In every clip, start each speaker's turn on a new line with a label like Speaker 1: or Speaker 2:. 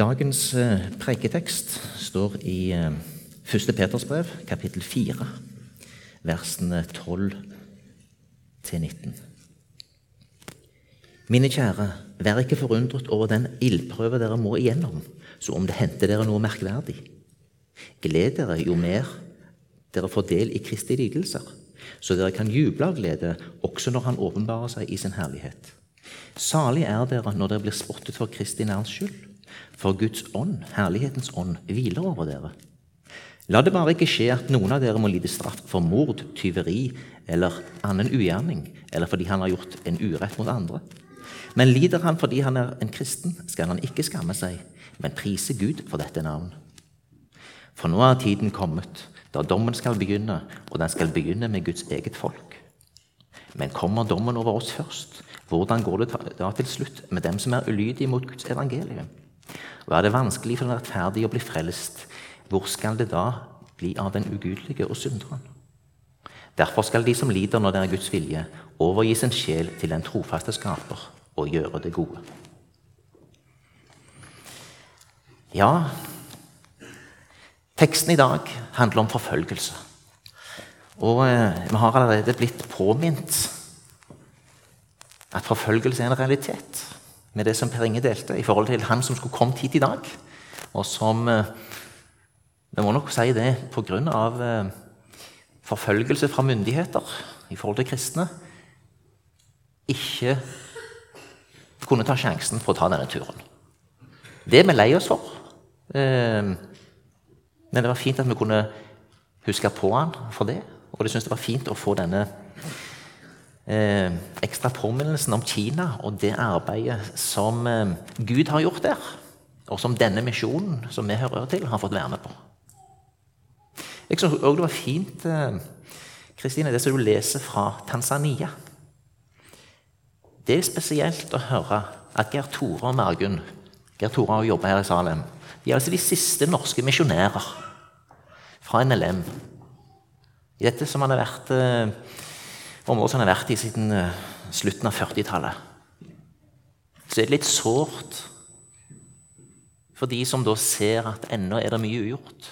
Speaker 1: Dagens eh, preiketekst står i eh, 1. Peters brev, kapittel 4, versene 12 til 19. Mine kjære, vær ikke forundret over den ildprøve dere må igjennom, så om det hendte dere noe merkverdig. Gled dere jo mer dere får del i Kristi lidelser, så dere kan juble av glede også når Han åpenbarer seg i sin herlighet. Salig er dere når dere blir spottet for Kristi nærens skyld, for Guds ånd, herlighetens ånd, hviler over dere. La det bare ikke skje at noen av dere må lide straff for mord, tyveri eller annen ugjerning, eller fordi han har gjort en urett mot andre. Men lider han fordi han er en kristen, skal han ikke skamme seg, men prise Gud for dette navn. For nå er tiden kommet da dommen skal begynne, og den skal begynne med Guds eget folk. Men kommer dommen over oss først? Hvordan går det da til slutt med dem som er ulydige mot Guds evangelium? Og er det vanskelig for den rettferdige å bli frelst, hvor skal det da bli av den ugudelige og synderen? Derfor skal de som lider når det er Guds vilje, overgi sin sjel til den trofaste skaper og gjøre det gode. Ja, teksten i dag handler om forfølgelse. Og eh, vi har allerede blitt påminnet at forfølgelse er en realitet med det som Per Inge delte i forhold til han som skulle kommet hit i dag, og som eh, Vi må nok si det pga. Eh, forfølgelse fra myndigheter i forhold til kristne ikke kunne ta sjansen på å ta denne turen. Det er vi lei oss for. Eh, men det var fint at vi kunne huske på han for det. Og det syns det var fint å få denne eh, ekstra påminnelsen om Kina og det arbeidet som eh, Gud har gjort der, og som denne misjonen som vi hører til, har fått være med på. Jeg syns òg det var fint eh, Kristine, det som du leser fra Tanzania. Det er spesielt å høre at Geir Tore og Margunn Geir Tore har jobba her i Salem. De er altså de siste norske misjonærer fra NLM. I dette som har vært området som han har vært i siden eh, slutten av 40-tallet. Så er det litt sårt for de som da ser at ennå er det mye ugjort.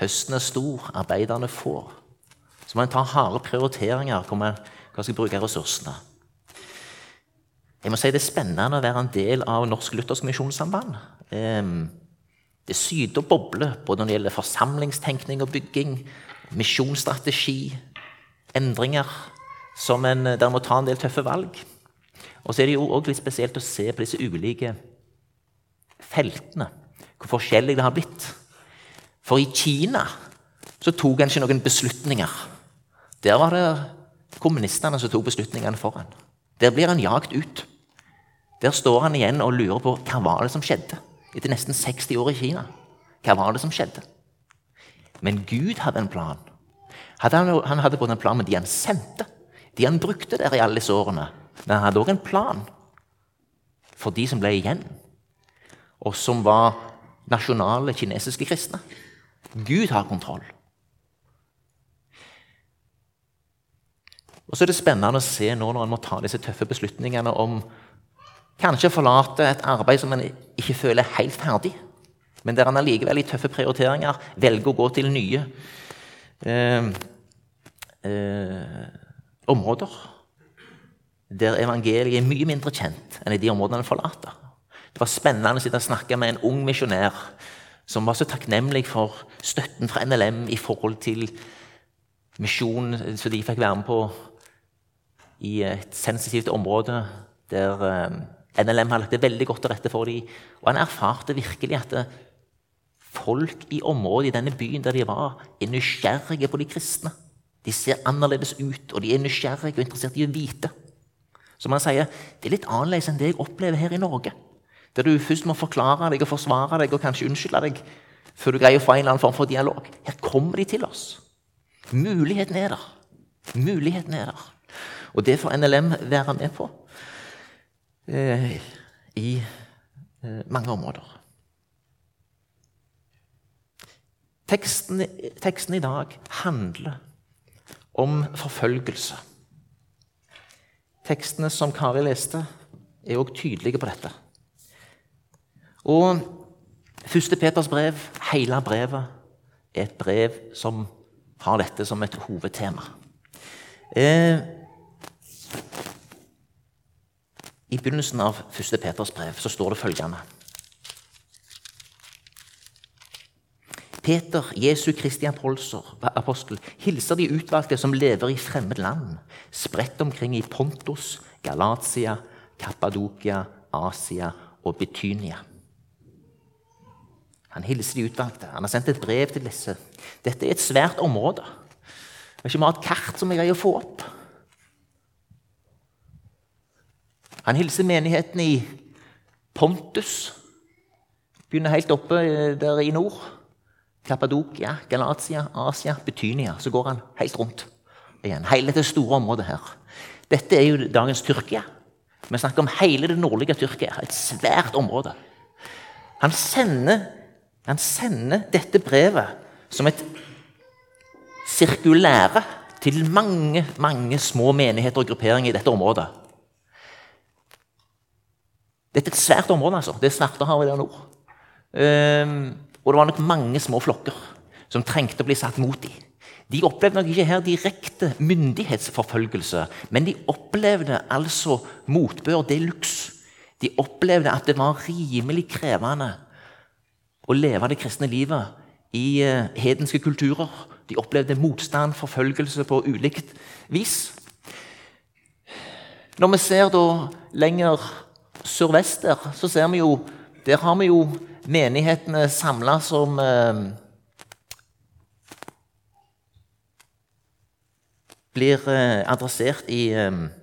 Speaker 1: Høsten er stor, arbeiderne få. Så må en ta harde prioriteringer hvor man skal bruke ressursene. Jeg må si Det er spennende å være en del av Norsk Luthersk Misjonssamband. Det syder og bobler både når det gjelder forsamlingstenkning og bygging, misjonsstrategi, endringer som en, der må ta en del tøffe valg. Og så er det jo også litt spesielt å se på disse ulike feltene, hvor forskjellig det har blitt. For i Kina så tok en ikke noen beslutninger. Der var det kommunistene som tok beslutningene for en. Der blir han jagd ut. Der står han igjen og lurer på hva var det som skjedde etter nesten 60 år i Kina. Hva var det som skjedde? Men Gud hadde en plan. Han hadde både en plan med de han sendte, de han brukte der i alle disse årene. Men han hadde òg en plan for de som ble igjen, og som var nasjonale kinesiske kristne. Gud har kontroll. Og så er det spennende å se nå når en må ta disse tøffe beslutningene om kanskje forlate et arbeid som en ikke føler er helt ferdig, men der en allikevel i tøffe prioriteringer velger å gå til nye eh, eh, områder der evangeliet er mye mindre kjent enn i de områdene en forlater. Det var spennende å sitte og snakke med en ung misjonær som var så takknemlig for støtten fra NLM i forhold til misjonen som de fikk være med på i et sensitivt område der eh, NLM har lagt det veldig godt til rette for dem. Og han erfarte virkelig at folk i området i denne byen der de var, er nysgjerrige på de kristne. De ser annerledes ut, og de er nysgjerrige og interessert i å vite. Som han sier, det er litt annerledes enn det jeg opplever her i Norge. Der du først må forklare deg og forsvare deg og kanskje unnskylde deg før du greier å få en eller annen form for dialog. Her kommer de til oss. Muligheten er der. Muligheten er der. Og det får NLM være med på eh, i eh, mange områder. Teksten, teksten i dag handler om forfølgelse. Tekstene som Kari leste, er òg tydelige på dette. Og Første Peters brev, hele brevet, er et brev som har dette som et hovedtema. Eh, I begynnelsen av første Peters brev så står det følgende Peter, Jesu Kristi apostel, hilser de utvalgte som lever i fremmed land, spredt omkring i Pontus, Galatia, Kappadokia, Asia og Betynia. Han hilser de utvalgte. Han har sendt et brev til disse. Dette er et svært område. Det er ikke bare et kart som vi greier å få opp. Han hilser menigheten i Pontus. Begynner helt oppe eh, der i nord. Kappadokia, Galatia, Asia, Betynia. Så går han helt rundt igjen. Hele det store området her. Dette er jo dagens Tyrkia. Vi snakker om hele det nordlige Tyrkia. Et svært område. Han sender, han sender dette brevet som et sirkulære til mange, mange små menigheter og grupperinger i dette området. Dette er et svært område. altså. Det er Svartehavet der nord. Um, og det var nok mange små flokker som trengte å bli satt mot dem. De opplevde nok ikke her direkte myndighetsforfølgelse, men de opplevde altså motbør de luxe. De opplevde at det var rimelig krevende å leve det kristne livet i uh, hedenske kulturer. De opplevde motstand, forfølgelse på ulikt vis. Når vi ser da lenger sørvest der, så ser vi jo Der har vi jo menighetene samla som eh, blir eh, adressert i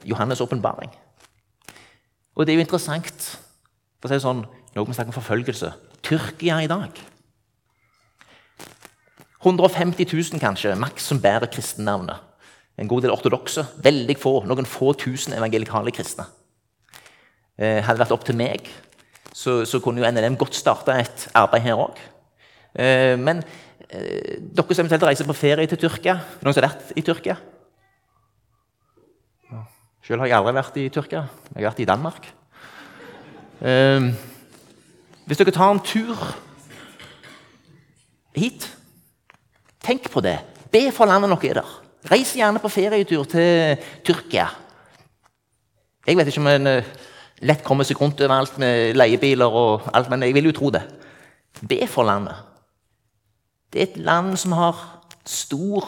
Speaker 1: Johannes' åpenbaring. Og det er jo interessant for å si sånn, Noe vi snakker om forfølgelse. Tyrkia i dag 150 000 kanskje, maks som bærer kristennavnet. En god del ortodokse. Veldig få, noen få tusen evangelikale kristne. Eh, hadde det vært opp til meg, så, så kunne jo NLM godt starte et arbeid her òg. Eh, men eh, dere som eventuelt reiser på ferie til Tyrkia Noen som har vært i Tyrkia? Selv har jeg aldri vært i Tyrkia. Jeg har vært i Danmark. Eh, hvis dere tar en tur hit Tenk på det. Be for landet dere er der. Reis gjerne på ferietur til Tyrkia. Jeg vet ikke om en uh, lett kommer seg rundt overalt med leiebiler og alt, men jeg vil jo tro det. Be for landet. Det er et land som har stor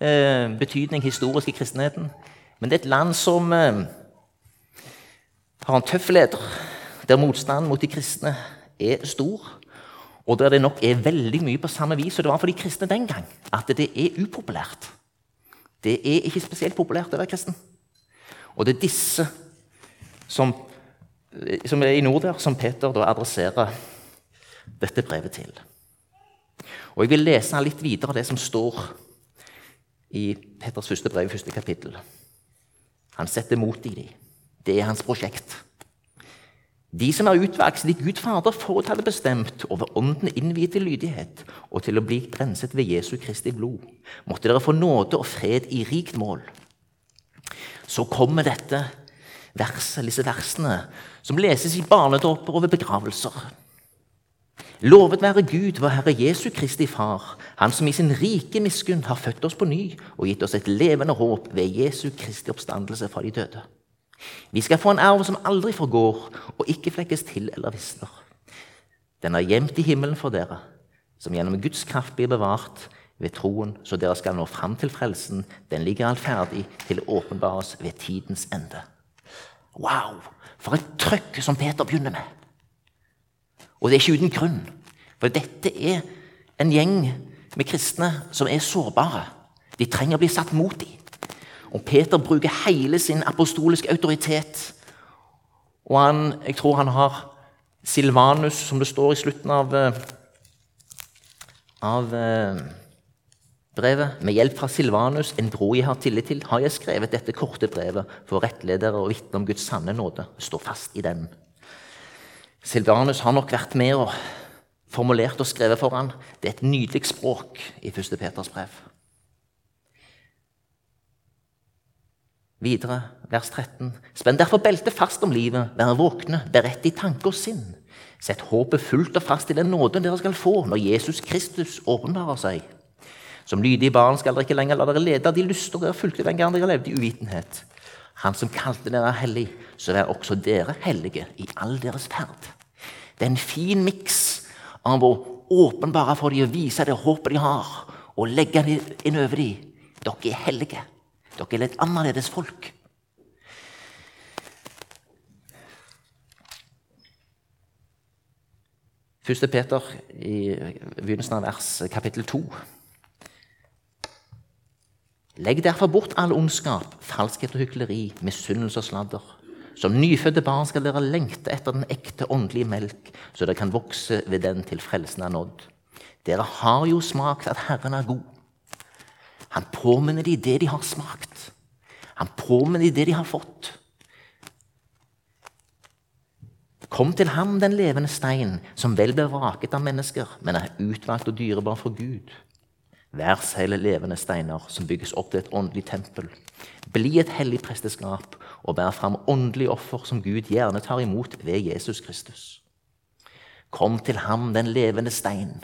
Speaker 1: eh, betydning historisk i kristenheten. Men det er et land som eh, har en tøff leder, der motstanden mot de kristne er stor og der det nok er veldig mye på samme vis som det var for de kristne den gang. At det er upopulært. Det er ikke spesielt populært å være kristen. Og det er disse som, som er i nord der, som Peter da adresserer dette brevet til. Og Jeg vil lese litt videre det som står i Peters første brev, første kapittel. Han setter mot i dem. Det er hans prosjekt. De som er utvalgt slik Gud Fader forut hadde bestemt, over Ånden innviet til lydighet og til å bli renset ved Jesu Kristi blod, måtte dere få nåde og fred i rikt mål. Så kommer dette verset, disse versene som leses i barnedåper og ved begravelser. Lovet være Gud, vår Herre Jesu Kristi Far, Han som i sin rike miskunn har født oss på ny og gitt oss et levende håp ved Jesu Kristi oppstandelse fra de døde. Vi skal få en arv som aldri forgår og ikke flekkes til eller visner. Den er gjemt i himmelen for dere, som gjennom Guds kraft blir bevart ved troen, så dere skal nå fram til frelsen. Den ligger alt ferdig til å åpenbares ved tidens ende. Wow! For et trøkk som Peter begynner med! Og det er ikke uten grunn. For dette er en gjeng med kristne som er sårbare. De trenger å bli satt mot dem. Og Peter bruker hele sin apostoliske autoritet. Og han, jeg tror han har Silvanus, som det står i slutten av, eh, av eh, brevet. Med hjelp fra Silvanus, en bror jeg har tillit til, har jeg skrevet dette korte brevet for rettledere og vitne om Guds sanne nåde. Stå fast i den. Silvanus har nok vært med og formulert og skrevet for han. Det er et nydelig språk i 1. Peters brev. Videre, vers 13. Spenn derfor beltet fast om livet, vær våkne, beredt i tanke og sinn. Sett håpet fullt og fast i den nåden dere skal få når Jesus Kristus åpenbarer seg. Som lydige barn skal dere ikke lenger la dere lede av de lyster dere fulgte den gang dere levde i uvitenhet. Han som kalte dere hellig, så vær også dere hellige i all deres ferd. Det er en fin miks av å åpenbare for dem og vise det håpet de har, og legge det inn over dem. Dere er hellige. Dere er litt annerledes folk. Første Peter i begynnelsen av vers kapittel 2. Legg derfor bort all ondskap, falskhet og hykleri, misunnelse og sladder. Som nyfødte barn skal dere lengte etter den ekte åndelige melk, så dere kan vokse ved den til frelsen er nådd. Dere har jo smakt at Herren er god. Han påminner de det de har smakt. Han påminner de det de har fått. Kom til ham, den levende stein, som vel ble vraket av mennesker, men er utvalgt og dyrebar for Gud. Vær selv levende steiner som bygges opp til et åndelig tempel. Bli et hellig presteskap og bær fram åndelige offer som Gud gjerne tar imot ved Jesus Kristus. Kom til ham, den levende stein.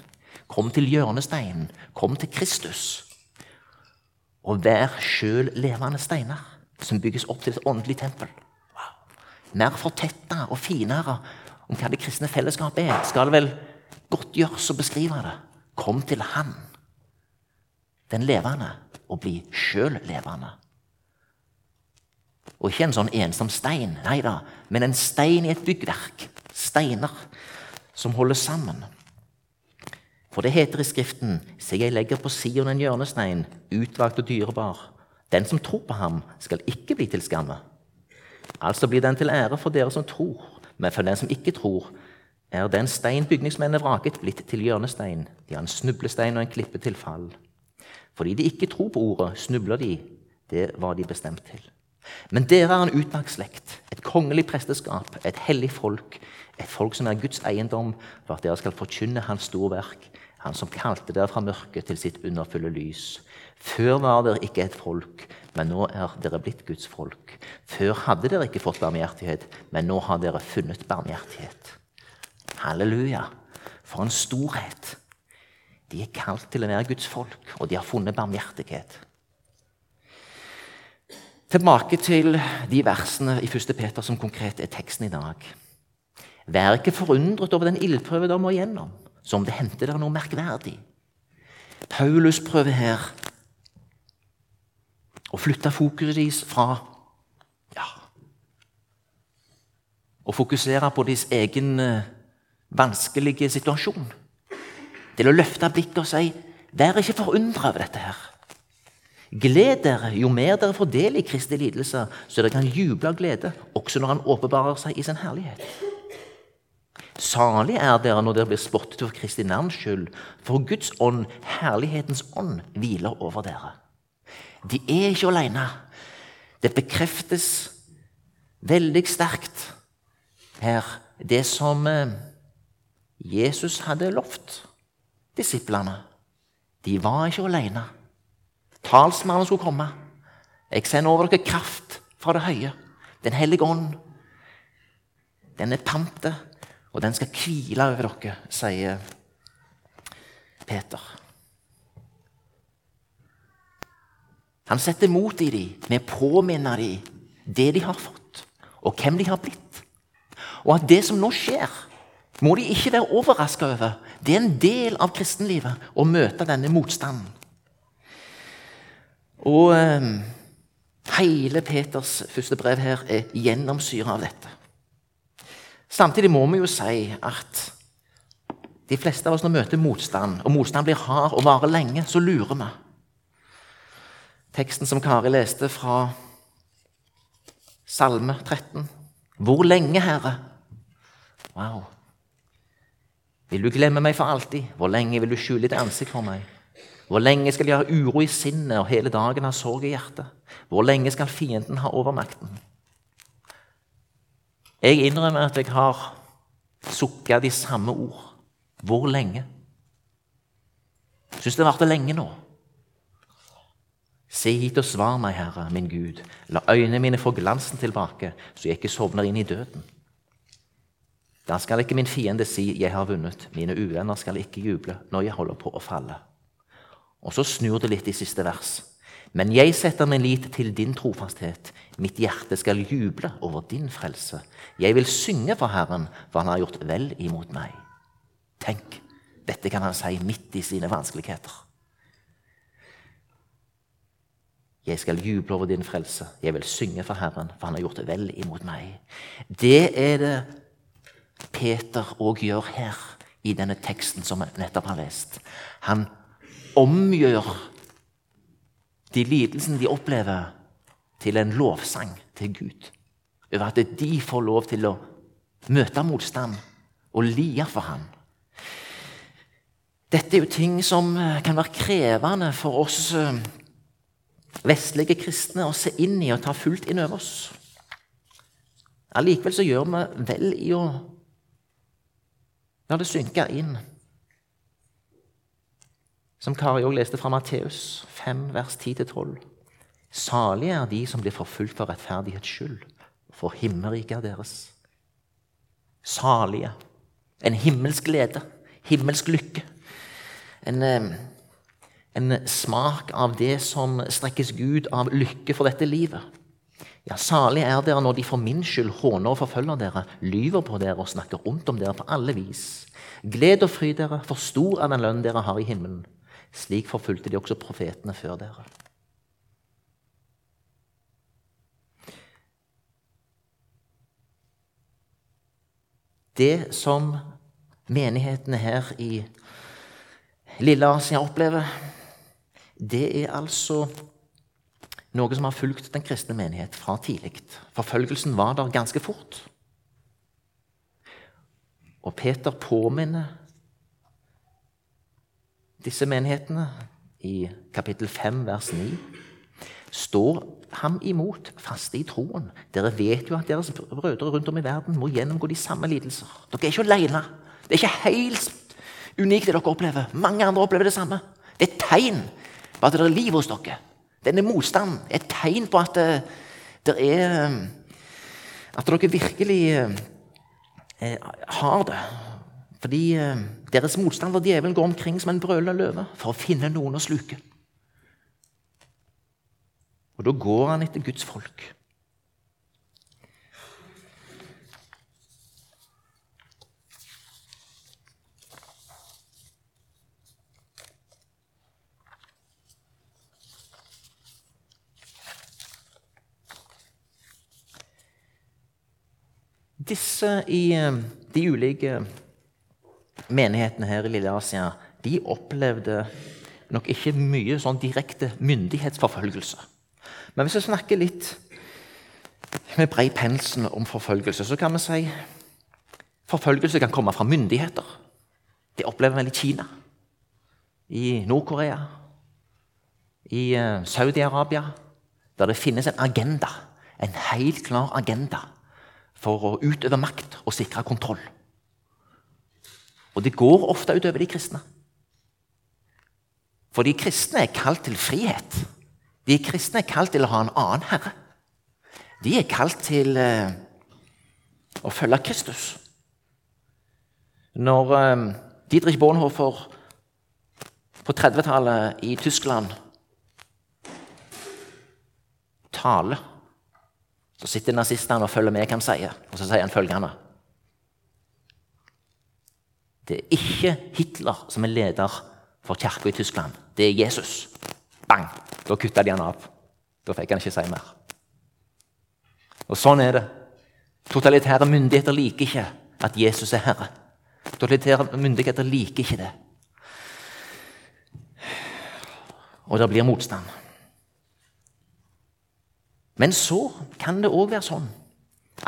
Speaker 1: Kom til hjørnesteinen. Kom til Kristus. Og vær sjøl levende steiner som bygges opp til et åndelig tempel mer fortetta og finere om hva det kristne fellesskapet er, skal det vel godt gjøres å beskrive det. Kom til Han, den levende, og bli sjøl levende. Og ikke en sånn ensom stein, nei da, men en stein i et byggverk. Steiner som holder sammen. For det heter i Skriften, se, jeg legger på Sion en hjørnestein, utvalgt og dyrebar. Den som tror på ham, skal ikke bli til skamme. Altså blir den til ære for dere som tror, men for den som ikke tror, er den stein bygningsmennene vraket, blitt til hjørnestein. De har en snublestein og en klippe til fall. Fordi de ikke tror på ordet, snubler de. Det var de bestemt til. Men dere er en utmerket slekt, et kongelig presteskap, et hellig folk, et folk som er Guds eiendom, for at dere skal forkynne Hans store verk, Han som kalte dere fra mørket til sitt underfulle lys. Før var dere ikke et folk, men nå er dere blitt Guds folk. Før hadde dere ikke fått barmhjertighet, men nå har dere funnet barmhjertighet. Halleluja! For en storhet! De er kalt til å være Guds folk, og de har funnet barmhjertighet. Tilbake til de versene i 1. Peter som konkret er teksten i dag. Vær ikke forundret over den ildprøve dere må igjennom, som det hendte dere noe merkverdig. Paulus prøver her å flytte fokuset deres fra ja, å fokusere på deres egen uh, vanskelige situasjon, til å løfte blikket og si Vær ikke forundra over dette her. Gled dere jo mer dere får del i Kristi lidelse, så dere kan juble av glede, også når Han åpenbarer seg i sin herlighet. Salig er dere når dere blir spottet for Kristi navns skyld, for Guds ånd, herlighetens ånd, hviler over dere. De er ikke alene. Det bekreftes veldig sterkt her, det som eh, Jesus hadde lovt disiplene. De var ikke alene. Talsmannen skulle komme. Jeg sender over dere kraft fra det høye. Den hellige ånd. Den er pante, og den skal hvile over dere, sier Peter. Han setter mot i dem med å påminne dem det de har fått, og hvem de har blitt. Og at det som nå skjer, må de ikke være overraska over. Det er en del av kristenlivet å møte denne motstanden. Og eh, hele Peters første brev her er gjennomsyra av dette. Samtidig må vi jo si at de fleste av oss når møter motstand, og motstand blir hard og varer lenge, så lurer vi. Teksten som Kari leste fra Salme 13. Hvor lenge, Herre? Wow. Vil du glemme meg for alltid? Hvor lenge vil du skjule ditt ansikt for meg? Hvor lenge skal jeg ha uro i sinnet og hele dagen ha sorg i hjertet? Hvor lenge skal fienden ha overmakten? Jeg innrømmer at jeg har sukka de samme ord. Hvor lenge? Syns det varte lenge nå. Se hit og svar meg, Herre, min Gud. La øynene mine få glansen tilbake, så jeg ikke sovner inn i døden. Da skal ikke min fiende si 'jeg har vunnet'. Mine uvenner skal ikke juble når jeg holder på å falle. Og så snur det litt i siste vers. Men jeg setter min lit til din trofasthet. Mitt hjerte skal juble over din frelse. Jeg vil synge for Herren, for han har gjort vel imot meg. Tenk, dette kan han si midt i sine vanskeligheter. Jeg skal juble over din frelse. Jeg vil synge for Herren, for han har gjort vel imot meg. Det er det Peter òg gjør her i denne teksten som vi nettopp har lest. Han omgjør de lidelsene de opplever, til en lovsang til Gud. Over at de får lov til å møte motstand og lie for ham. Dette er jo ting som kan være krevende for oss eh, vestlige kristne å se inn i og ta fullt inn over oss. Allikevel så gjør vi vel i å la det synke inn. Som Kari òg leste fra Matteus 5, vers 10-12. Salige er de som blir forfulgt for rettferdighets skyld, for himmelriket er deres. Salige. En himmelsk glede. Himmelsk lykke. En eh, en smak av det som strekkes Gud av lykke for dette livet. Ja, Salig er dere når de for min skyld håner og forfølger dere, lyver på dere og snakker rundt om dere på alle vis. Gled og fry dere, for stor er den lønn dere har i himmelen. Slik forfulgte de også profetene før dere. Det som menighetene her i Lille Asia opplever, det er altså noe som har fulgt den kristne menighet fra tidlig. Forfølgelsen var der ganske fort. Og Peter påminner disse menighetene i kapittel 5, vers 9. Står ham imot, faste i troen. Dere vet jo at deres brødre rundt om i verden må gjennomgå de samme lidelser. Dere er ikke alene. Det er ikke helt unikt det dere opplever. Mange andre opplever det samme. Det er et tegn på at det er liv hos dere. Denne motstanden er et tegn på at det, det er At dere virkelig eh, har det. Fordi eh, deres motstander djevelen går omkring som en brølende løve for å finne noen å sluke. Og da går han etter Guds folk. Disse i eh, de ulike menighetene her i Lille Asia de opplevde nok ikke mye sånn direkte myndighetsforfølgelse. Men hvis vi snakker litt med brei pensel om forfølgelse, så kan vi si forfølgelse kan komme fra myndigheter. Det opplever vi i Kina, i Nord-Korea, i eh, Saudi-Arabia, der det finnes en agenda, en helt klar agenda for å utøve makt og sikre kontroll. Og det går ofte utover de kristne. For de kristne er kalt til frihet. De kristne er kalt til å ha en annen herre. De er kalt til eh, å følge Kristus. Når Didrik Dietrich Bonhoeffer på 30-tallet i Tyskland taler så sitter nazistene og følger med hva han sier, og så sier han følgende Det er ikke Hitler som er leder for kirka i Tyskland. Det er Jesus. Bang! Da kutta de han av. Da fikk han ikke si mer. Og sånn er det. Totalitære myndigheter liker ikke at Jesus er herre. Totalitære myndigheter liker ikke det. Og det blir motstand. Men så kan det òg være sånn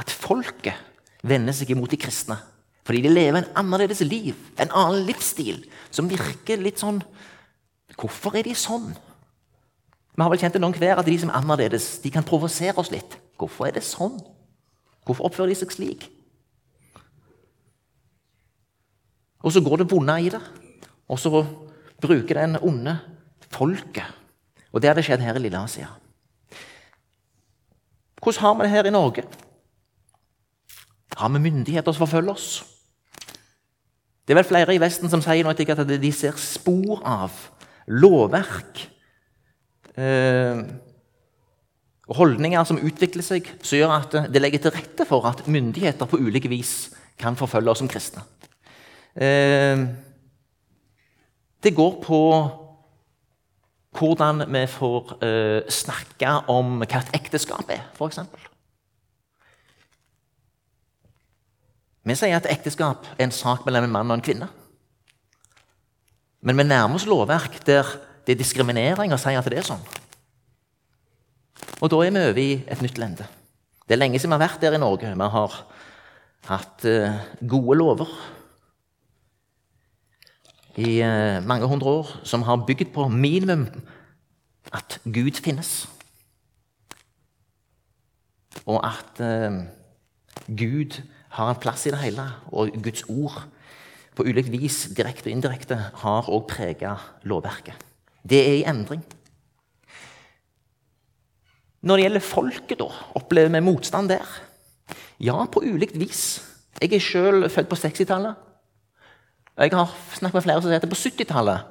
Speaker 1: at folket vender seg imot de kristne. Fordi de lever en annerledes liv, en annen livsstil, som virker litt sånn Hvorfor er de sånn? Vi har vel kjent det noen hver at de som er annerledes, de kan provosere oss litt. Hvorfor er det sånn? Hvorfor oppfører de seg slik? Og så går det vonde i det. Og så bruker den onde folket. Og det hadde skjedd her i Lille Asia. Hvordan har vi det her i Norge? Har vi myndigheter som forfølger oss? Det er vel flere i Vesten som sier noe at de ser spor av lovverk eh, holdninger som utvikler seg, som gjør at det legger til rette for at myndigheter på ulike vis kan forfølge oss som kristne. Eh, det går på hvordan vi får eh, snakke om hva et ekteskap er, f.eks. Vi sier at ekteskap er en sak mellom en mann og en kvinne. Men vi nærmer oss lovverk der det er diskriminering å si at det er sånn. Og da er vi over i et nytt lende. Det er lenge siden vi har vært der i Norge. Vi har hatt uh, gode lover i uh, mange hundre år som har bygd på minimum at Gud finnes. Og at uh, Gud har en plass i det hele, og Guds ord på ulikt vis, direkte og indirekte, har òg prega lovverket. Det er i endring. Når det gjelder folket, da, opplever vi motstand der? Ja, på ulikt vis. Jeg er sjøl født på 60-tallet. Jeg har snakket med flere som sier at på 70-tallet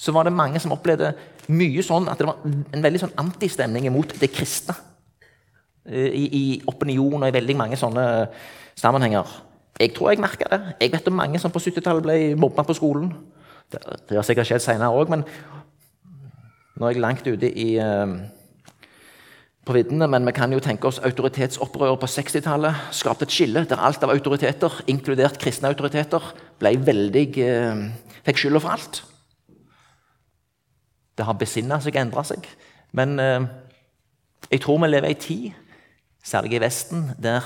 Speaker 1: så var det mange som opplevde mye sånn at det var en veldig sånn antistemning mot det kristne. Eh, I, I opinion og i veldig mange sånne sammenhenger. Jeg tror jeg merka det. Jeg vet om mange som på 70-tallet ble mobba på skolen. Det, det har sikkert skjedd seinere òg, men nå er jeg langt ute i uh, på viddene, men vi kan jo tenke oss autoritetsopprøret på 60-tallet. Skapte et skille der alt av autoriteter, inkludert kristne autoriteter, ble veldig, eh, fikk skylda for alt. Det har besinna seg, endra seg. Men eh, jeg tror vi lever i ei tid, særlig i Vesten, der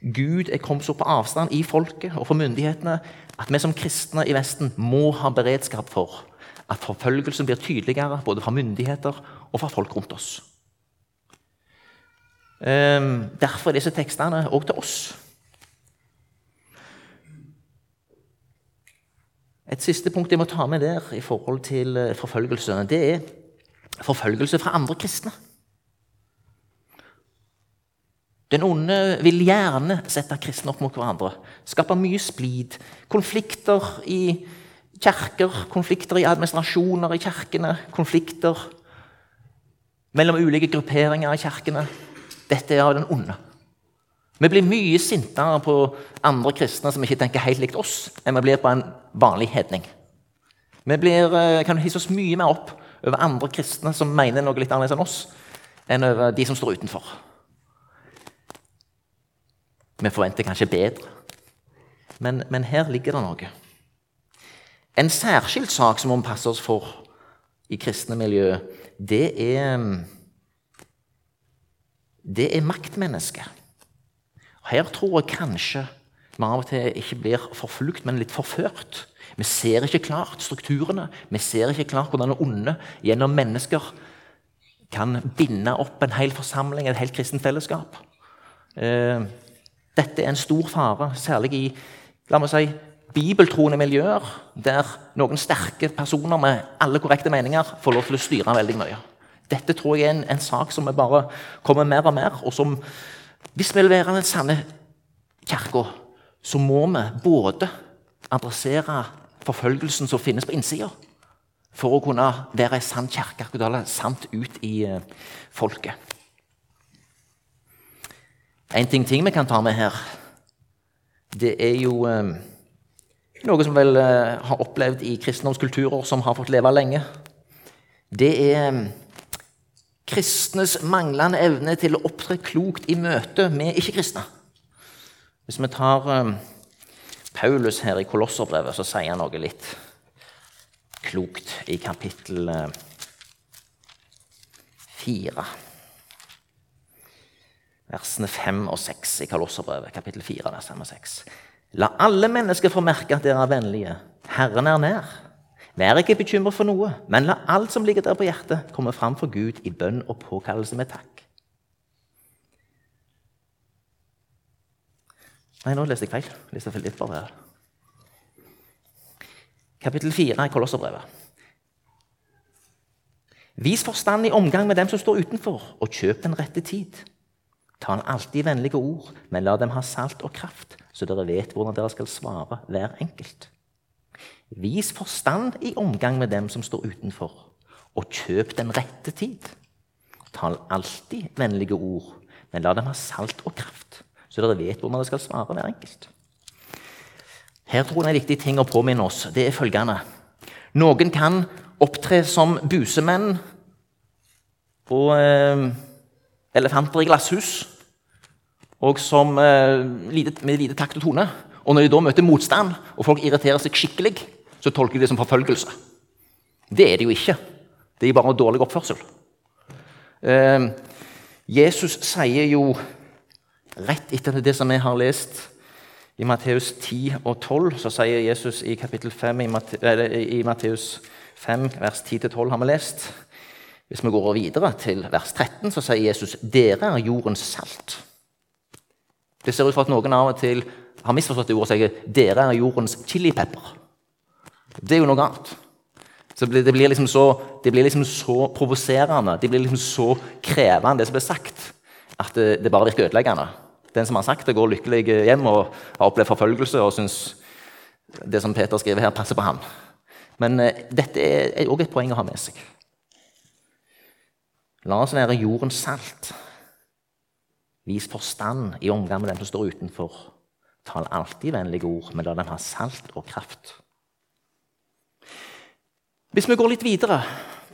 Speaker 1: Gud er kommet så på avstand i folket og for myndighetene at vi som kristne i Vesten må ha beredskap for at forfølgelsen blir tydeligere både fra myndigheter og fra folk rundt oss. Ehm, derfor er disse tekstene òg til oss. Et siste punkt jeg må ta med der i forhold til eh, forfølgelse, det er forfølgelse fra andre kristne. Den onde vil gjerne sette kristne opp mot hverandre. Skape mye splid. Konflikter i kirker, konflikter i administrasjoner i kirkene, konflikter mellom ulike grupperinger i kirkene. Dette er av den onde. Vi blir mye sintere på andre kristne som ikke tenker helt likt oss, enn vi blir på en vanlig hedning. Vi blir, eh, kan hisse oss mye mer opp over andre kristne som mener noe litt annerledes enn oss, enn over de som står utenfor. Vi forventer kanskje bedre, men, men her ligger det noe. En særskilt sak som vi må passe oss for i kristne miljø, det er det er maktmennesket. Her tror jeg kanskje vi av og til ikke blir forfulgt, men litt forført. Vi ser ikke klart strukturene. Vi ser ikke klart hvordan det onde gjennom mennesker kan binde opp en hel forsamling, et helt kristent fellesskap. Eh, dette er en stor fare, særlig i la meg si, bibeltroende miljøer, der noen sterke personer med alle korrekte meninger får lov til å styre veldig mye. Dette tror jeg er en, en sak som bare kommer mer og mer, og som Hvis vi vil være den sanne kirka, så må vi både adressere forfølgelsen som finnes på innsida, for å kunne være ei sann kirke, sant ut i uh, folket. En ting, ting, vi kan ta med her, det er jo eh, noe som vel eh, har opplevd i kristendomskulturer som har fått leve lenge. Det er um, kristnes manglende evne til å opptre klokt i møte med ikke-kristne. Hvis vi tar um, Paulus her i Kolosserbrevet, så sier han noe litt klokt i kapittel uh, fire. Versene fem og seks i Kolosserbrevet, kapittel fire, vers fem og seks. La alle mennesker få merke at dere er vennlige. Herren er nær. Vær ikke bekymret for noe, men la alt som ligger der på hjertet, komme fram for Gud i bønn og påkallelse med takk. Nei, nå leste jeg feil. Leste her. Kapittel 4 i Kolosserbrevet. Vis forstand i omgang med dem som står utenfor, og kjøp den rette tid. Ta en alltid vennlige ord, men la dem ha salt og kraft, så dere vet hvordan dere skal svare hver enkelt. Vis forstand i omgang med dem som står utenfor, og kjøp den rette tid. Tal alltid vennlige ord, men la dem ha salt og kraft, så dere vet hvordan dere skal svare hver enkelt. Her tror jeg en viktig ting å påminne oss. Det er følgende. Noen kan opptre som busemenn og eh, elefanter i glasshus og som, eh, med lite takt og tone. Og når de da møter motstand, og folk irriterer seg skikkelig, så tolker de det som forfølgelse. Det er det jo ikke. Det er bare dårlig oppførsel. Eh, Jesus sier jo rett etter det som vi har lest i Matteus 10 og 12, så sier Jesus i kapittel 5 i, Matteus 5, vers 10-12 har vi lest. Hvis vi går videre til vers 13, så sier Jesus dere er jordens salt. Det ser ut for at noen av og til har misforstått det ordet og sier dere er jordens chilipepper. Det er jo noe annet. Så det blir liksom så, det blir liksom så provoserende, det blir liksom så krevende, det som blir sagt, at det, det bare virker ødeleggende. Den som har sagt det, går lykkelig hjem og har opplevd forfølgelse og syns det som Peter skriver her, passer på ham. Men eh, dette er òg et poeng å ha med seg. La oss være jordens salt. Vis forstand i omgang med dem som står utenfor. Tal alltid vennlige ord, men la dem ha salt og kraft. Hvis vi går litt videre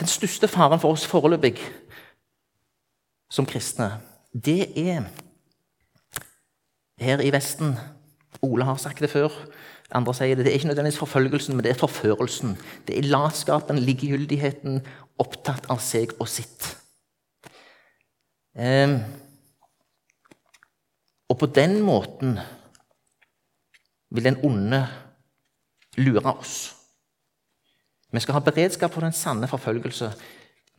Speaker 1: Den største faren for oss foreløpig som kristne, det er her i Vesten Ole har sagt det før. Andre sier det. Det er ikke nødvendigvis forfølgelsen, men det er forførelsen. Det er latskapen, likegyldigheten, opptatt av seg og sitt. Um, og på den måten vil den onde lure oss. Vi skal ha beredskap for den sanne forfølgelse.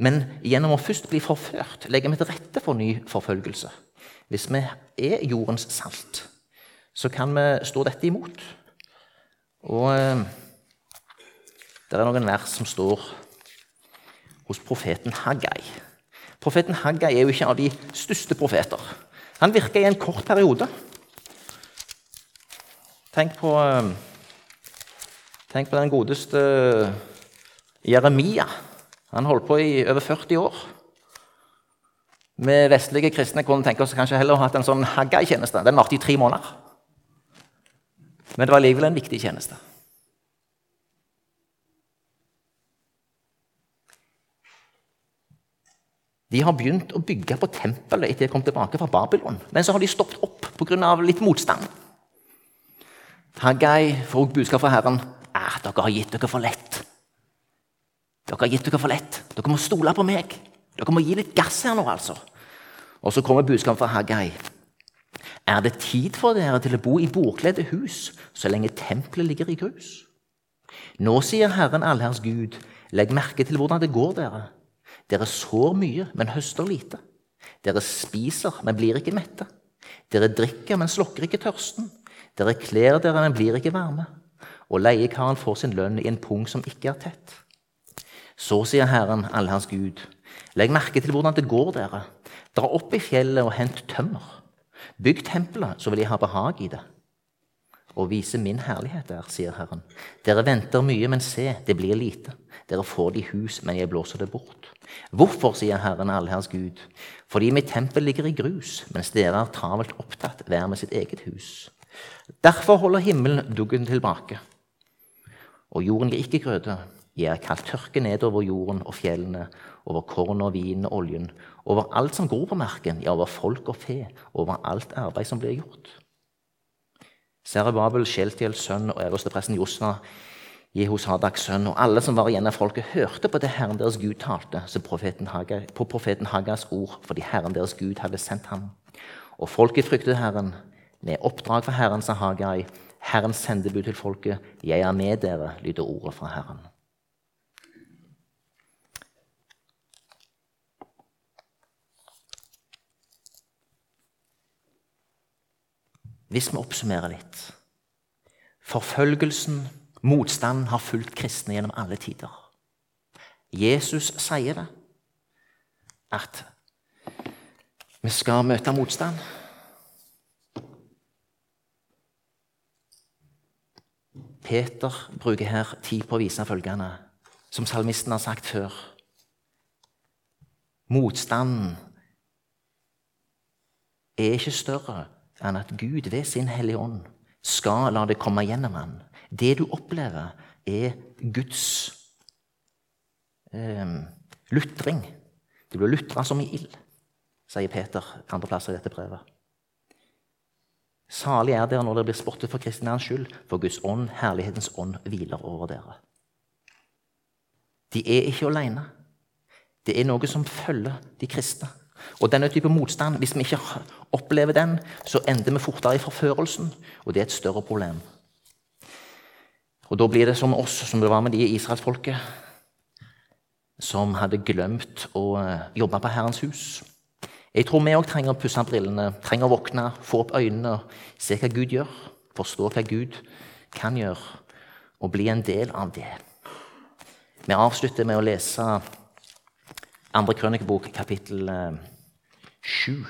Speaker 1: Men gjennom å først bli forført legger vi til rette for ny forfølgelse. Hvis vi er jordens salt, så kan vi stå dette imot. Og eh, det er noen vers som står hos profeten Haggai. Profeten Haggai er jo ikke av de største profeter. Han virka i en kort periode. Tenk på, eh, tenk på den godeste Jeremia han holdt på i over 40 år. Vi vestlige kristne kunne tenke oss kanskje heller å ha hatt en sånn Haggai-tjeneste. Den varte i tre måneder. Men det var likevel en viktig tjeneste. De har begynt å bygge på tempelet etter de kom tilbake fra Babylon. Men så har de stoppet opp pga. litt motstand. Haggai får budskap fra Herren. Ah, 'Dere har gitt dere for lett.' Dere har gitt dere for lett. Dere må stole på meg. Dere må gi litt gass her nå, altså. Og så kommer budskapet fra Haggai. Er det tid for dere til å bo i bordkledde hus så lenge tempelet ligger i grus? Nå sier Herren allherrs Gud, legg merke til hvordan det går dere. Dere sår mye, men høster lite. Dere spiser, men blir ikke mette. Dere drikker, men slokker ikke tørsten. Dere kler dere, men blir ikke varme. Og leiekaren får sin lønn i en pung som ikke er tett. Så sier Herren, alle hans Gud, legg merke til hvordan det går dere. Dra opp i fjellet og hent tømmer. Bygg tempelet, så vil jeg ha behag i det. Og vise min herlighet der, sier Herren. Dere venter mye, men se, det blir lite. Dere får de hus, men jeg blåser det bort. Hvorfor, sier Herren, allherrs Gud? Fordi mitt tempel ligger i grus, mens dere er travelt opptatt hver med sitt eget hus. Derfor holder himmelen duggen tilbake, og jorden gir ikke grøde. Jeg har kalt tørke nedover jorden og fjellene, over korn og vin og oljen, over alt som gror på marken, ja, over folk og fe, over alt arbeid som blir gjort. Serubabel, Sjeltiels sønn og øverstepresten Josna, Jehosadaks sønn, og alle som var igjen av folket, hørte på det Herren deres Gud talte, profeten Haga, på profeten Hagas ord, fordi Herren deres Gud hadde sendt ham. Og folket fryktet Herren. Med oppdrag fra Herren, sa Hagai, Herrens sendebud til folket, jeg er med dere, lyder ordet fra Herren. Hvis vi oppsummerer litt Forfølgelsen, motstanden, har fulgt kristne gjennom alle tider. Jesus sier det, at vi skal møte motstand. Peter bruker her tid på å vise følgende, som salmisten har sagt før. Motstanden er ikke større enn at Gud ved sin Hellige Ånd skal la det komme gjennom han. Det du opplever, er Guds eh, lutring. Det blir lutra som i ild, sier Peter andre plasser i dette brevet. Salig er dere når dere blir spottet for Kristi skyld, for Guds ånd, herlighetens ånd, hviler over dere. De er ikke alene. Det er noe som følger de kristne. Og denne type motstand, Hvis vi ikke opplever den, så ender vi fortere i forførelsen, og det er et større problem. Og Da blir det som oss, som det var med de israelsfolket, som hadde glemt å eh, jobbe på Herrens hus. Jeg tror vi òg trenger å pusse brillene, trenger å våkne, få opp øynene, se hva Gud gjør, forstå hva Gud kan gjøre, og bli en del av det. Vi avslutter med å lese andre krønikebok, kapittel eh, sju.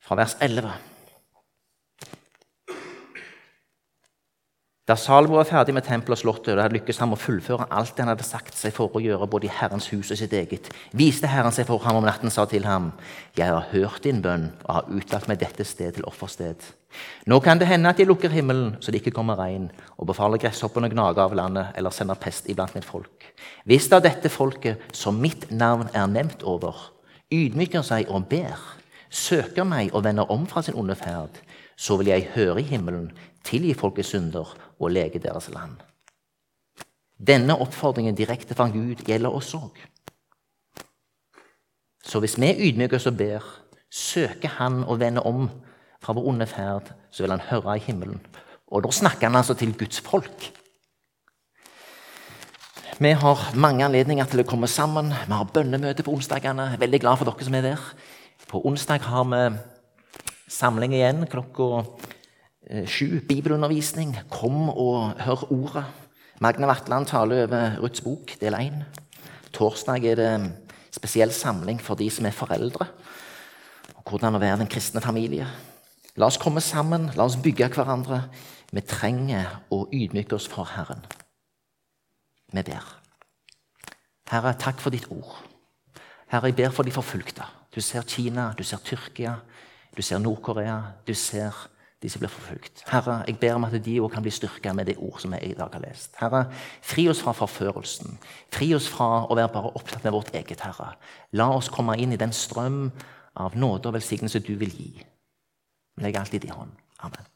Speaker 1: Fra vers 11. Da Salomo var ferdig med tempelet og slottet, og det hadde lykkes ham å fullføre alt han hadde sagt seg for å gjøre både i Herrens hus og sitt eget, viste Herren seg for ham om natten sa til ham, Jeg har hørt din bønn og har utvalgt meg dette sted til offersted. Nå kan det hende at jeg lukker himmelen så det ikke kommer regn, og befaler gresshoppene å gnage av landet eller sender pest iblant mitt folk. Hvis da dette folket, som mitt navn er nevnt over, ydmyker seg og ber, søker meg og vender om fra sin onde ferd, så vil jeg høre i himmelen, tilgi folkets synder og lege deres land. Denne oppfordringen direkte fra Gud gjelder oss òg. Så hvis vi ydmyker oss og ber, søker Han å vende om fra vår onde ferd, så vil Han høre i himmelen. Og da snakker Han altså til Guds folk. Vi har mange anledninger til å komme sammen. Vi har bønnemøte på onsdagene. Veldig glad for dere som er der. På onsdag har vi samling igjen klokka Eh, sju bibelundervisning. Kom og hør ordet. Magne Vatland taler over Ruths bok, del 1. Torsdag er det spesiell samling for de som er foreldre. Og hvordan å være den kristne familie. La oss komme sammen, la oss bygge hverandre. Vi trenger å ydmyke oss for Herren. Vi ber. Herre, takk for ditt ord. Herre, jeg ber for de forfulgte. Du ser Kina, du ser Tyrkia, du ser Nord-Korea, du ser de som blir forfulgt. Herre, jeg ber om at de òg kan bli styrka med det ord som jeg i dag har lest. Herre, fri oss fra forførelsen. Fri oss fra å være bare opptatt med vårt eget, Herre. La oss komme inn i den strøm av nåde og velsignelse du vil gi. Legg alt i din hånd. Amen.